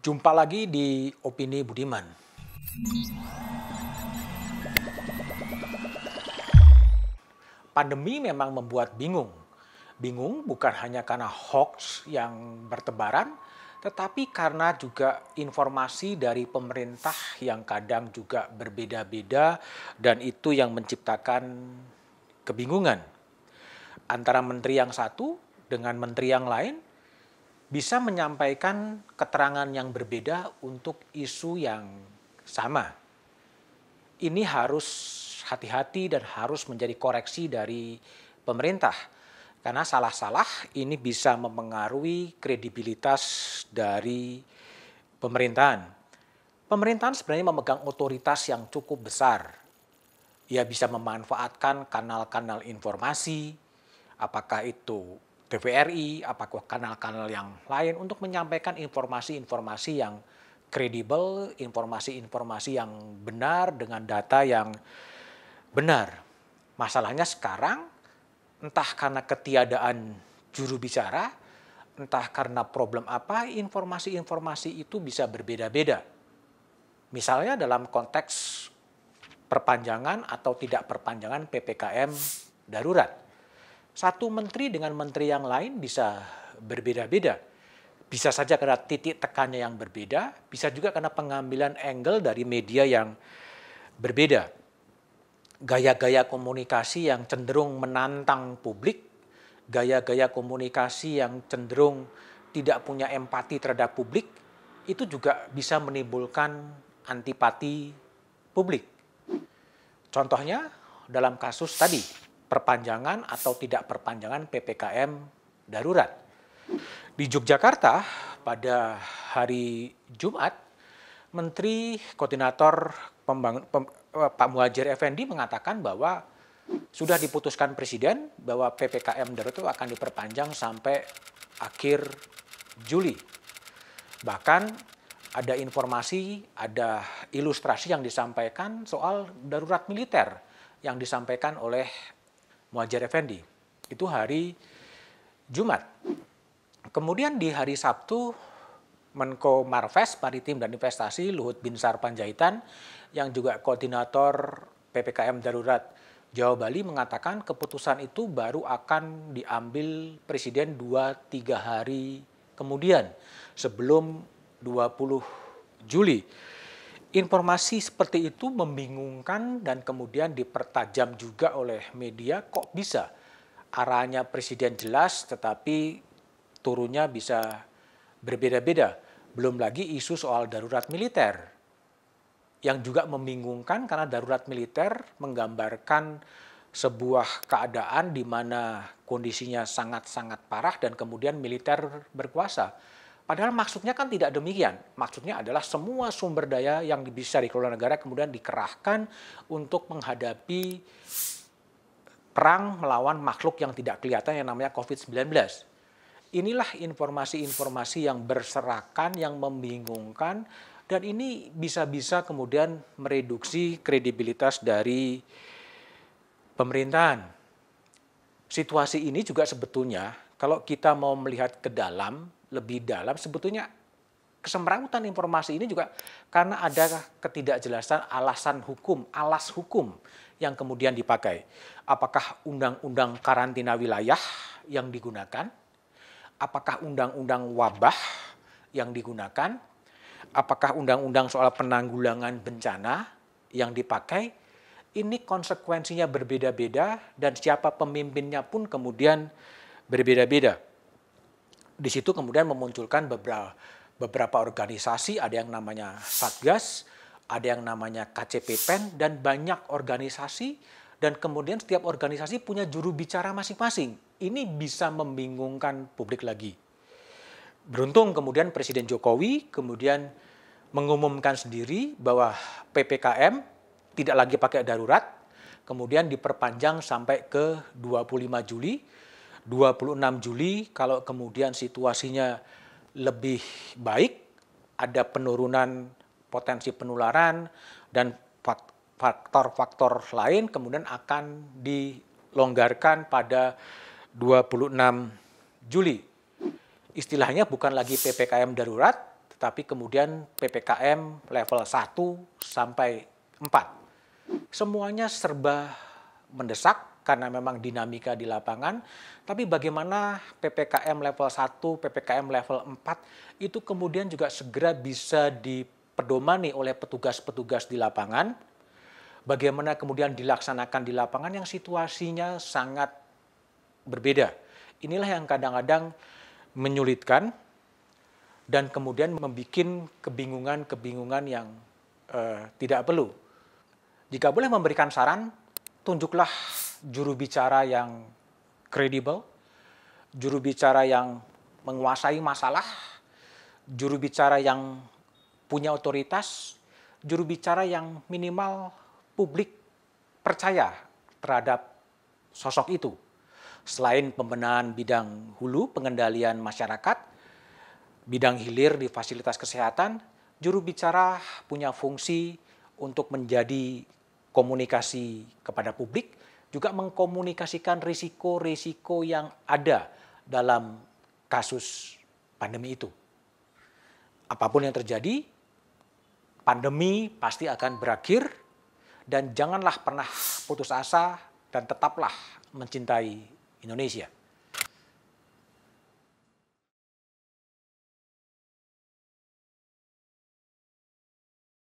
Jumpa lagi di Opini Budiman. Pandemi memang membuat bingung. Bingung bukan hanya karena hoax yang bertebaran, tetapi karena juga informasi dari pemerintah yang kadang juga berbeda-beda dan itu yang menciptakan kebingungan. Antara menteri yang satu dengan menteri yang lain bisa menyampaikan keterangan yang berbeda untuk isu yang sama. Ini harus hati-hati dan harus menjadi koreksi dari pemerintah. Karena salah-salah ini bisa mempengaruhi kredibilitas dari pemerintahan. Pemerintahan sebenarnya memegang otoritas yang cukup besar. Ia bisa memanfaatkan kanal-kanal informasi, apakah itu TVRI, apakah kanal-kanal yang lain untuk menyampaikan informasi-informasi yang kredibel, informasi-informasi yang benar dengan data yang benar. Masalahnya sekarang entah karena ketiadaan juru bicara, entah karena problem apa, informasi-informasi itu bisa berbeda-beda. Misalnya dalam konteks perpanjangan atau tidak perpanjangan PPKM darurat satu menteri dengan menteri yang lain bisa berbeda-beda. Bisa saja karena titik tekannya yang berbeda, bisa juga karena pengambilan angle dari media yang berbeda. Gaya-gaya komunikasi yang cenderung menantang publik, gaya-gaya komunikasi yang cenderung tidak punya empati terhadap publik, itu juga bisa menimbulkan antipati publik. Contohnya dalam kasus tadi, perpanjangan atau tidak perpanjangan PPKM darurat. Di Yogyakarta pada hari Jumat, Menteri Koordinator Pembangun, Pem, eh, Pak Muhajir Effendi mengatakan bahwa sudah diputuskan Presiden bahwa PPKM darurat itu akan diperpanjang sampai akhir Juli. Bahkan ada informasi, ada ilustrasi yang disampaikan soal darurat militer yang disampaikan oleh Muhajir Effendi. Itu hari Jumat. Kemudian di hari Sabtu, Menko Marves Maritim dan Investasi Luhut Binsar Panjaitan yang juga koordinator PPKM Darurat Jawa Bali mengatakan keputusan itu baru akan diambil Presiden 2-3 hari kemudian sebelum 20 Juli. Informasi seperti itu membingungkan dan kemudian dipertajam juga oleh media. Kok bisa arahnya presiden jelas tetapi turunnya bisa berbeda-beda. Belum lagi isu soal darurat militer yang juga membingungkan karena darurat militer menggambarkan sebuah keadaan di mana kondisinya sangat-sangat parah dan kemudian militer berkuasa Padahal maksudnya kan tidak demikian. Maksudnya adalah semua sumber daya yang bisa dikelola negara kemudian dikerahkan untuk menghadapi perang melawan makhluk yang tidak kelihatan yang namanya COVID-19. Inilah informasi-informasi yang berserakan, yang membingungkan, dan ini bisa-bisa kemudian mereduksi kredibilitas dari pemerintahan. Situasi ini juga sebetulnya kalau kita mau melihat ke dalam, lebih dalam sebetulnya kesemrautan informasi ini juga karena ada ketidakjelasan alasan hukum, alas hukum yang kemudian dipakai. Apakah undang-undang karantina wilayah yang digunakan? Apakah undang-undang wabah yang digunakan? Apakah undang-undang soal penanggulangan bencana yang dipakai? Ini konsekuensinya berbeda-beda dan siapa pemimpinnya pun kemudian berbeda-beda di situ kemudian memunculkan beberapa beberapa organisasi, ada yang namanya Satgas, ada yang namanya KCP PEN, dan banyak organisasi, dan kemudian setiap organisasi punya juru bicara masing-masing. Ini bisa membingungkan publik lagi. Beruntung kemudian Presiden Jokowi kemudian mengumumkan sendiri bahwa PPKM tidak lagi pakai darurat, kemudian diperpanjang sampai ke 25 Juli, 26 Juli kalau kemudian situasinya lebih baik, ada penurunan potensi penularan dan faktor-faktor lain kemudian akan dilonggarkan pada 26 Juli. Istilahnya bukan lagi PPKM darurat, tapi kemudian PPKM level 1 sampai 4. Semuanya serba mendesak karena memang dinamika di lapangan, tapi bagaimana PPKM level 1, PPKM level 4 itu kemudian juga segera bisa dipedomani oleh petugas-petugas di lapangan, bagaimana kemudian dilaksanakan di lapangan yang situasinya sangat berbeda. Inilah yang kadang-kadang menyulitkan dan kemudian membuat kebingungan-kebingungan yang uh, tidak perlu. Jika boleh memberikan saran, tunjuklah juru bicara yang kredibel, juru bicara yang menguasai masalah, juru bicara yang punya otoritas, juru bicara yang minimal publik percaya terhadap sosok itu. Selain pembenahan bidang hulu, pengendalian masyarakat, bidang hilir di fasilitas kesehatan, juru bicara punya fungsi untuk menjadi komunikasi kepada publik, juga mengkomunikasikan risiko-risiko yang ada dalam kasus pandemi itu. Apa pun yang terjadi, pandemi pasti akan berakhir dan janganlah pernah putus asa dan tetaplah mencintai Indonesia.